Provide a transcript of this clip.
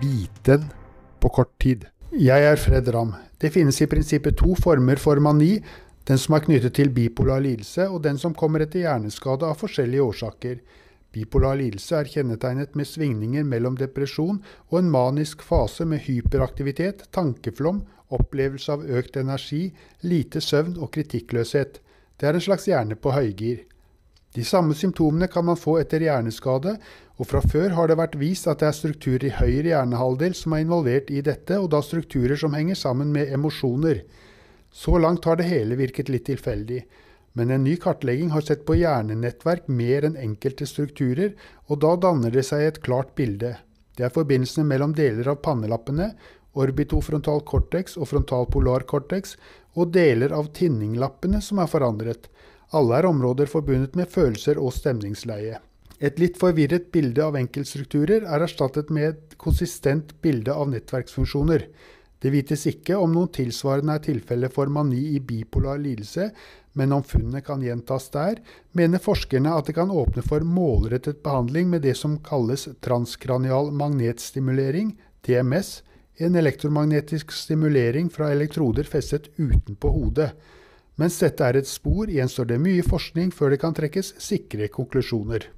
biten på kort tid. Jeg er Fred Ramm. Det finnes i prinsippet to former for mani. Den som er knyttet til bipolar lidelse, og den som kommer etter hjerneskade av forskjellige årsaker. Bipolar lidelse er kjennetegnet med svingninger mellom depresjon og en manisk fase med hyperaktivitet, tankeflom, opplevelse av økt energi, lite søvn og kritikkløshet. Det er en slags hjerne på høygir. De samme symptomene kan man få etter hjerneskade, og fra før har det vært vist at det er strukturer i høyre hjernehalvdel som er involvert i dette, og da strukturer som henger sammen med emosjoner. Så langt har det hele virket litt tilfeldig. Men en ny kartlegging har sett på hjernenettverk mer enn enkelte strukturer, og da danner det seg et klart bilde. Det er forbindelsene mellom deler av pannelappene, orbitofrontal cortex og frontal polar cortex, og deler av tinninglappene som er forandret. Alle er områder forbundet med følelser og stemningsleie. Et litt forvirret bilde av enkeltstrukturer er erstattet med et konsistent bilde av nettverksfunksjoner. Det vites ikke om noen tilsvarende er tilfelle for mani i bipolar lidelse, men om funnene kan gjentas der, mener forskerne at det kan åpne for målrettet behandling med det som kalles transkranial magnetstimulering, TMS, en elektromagnetisk stimulering fra elektroder festet utenpå hodet. Mens dette er et spor, gjenstår det mye forskning før det kan trekkes sikre konklusjoner.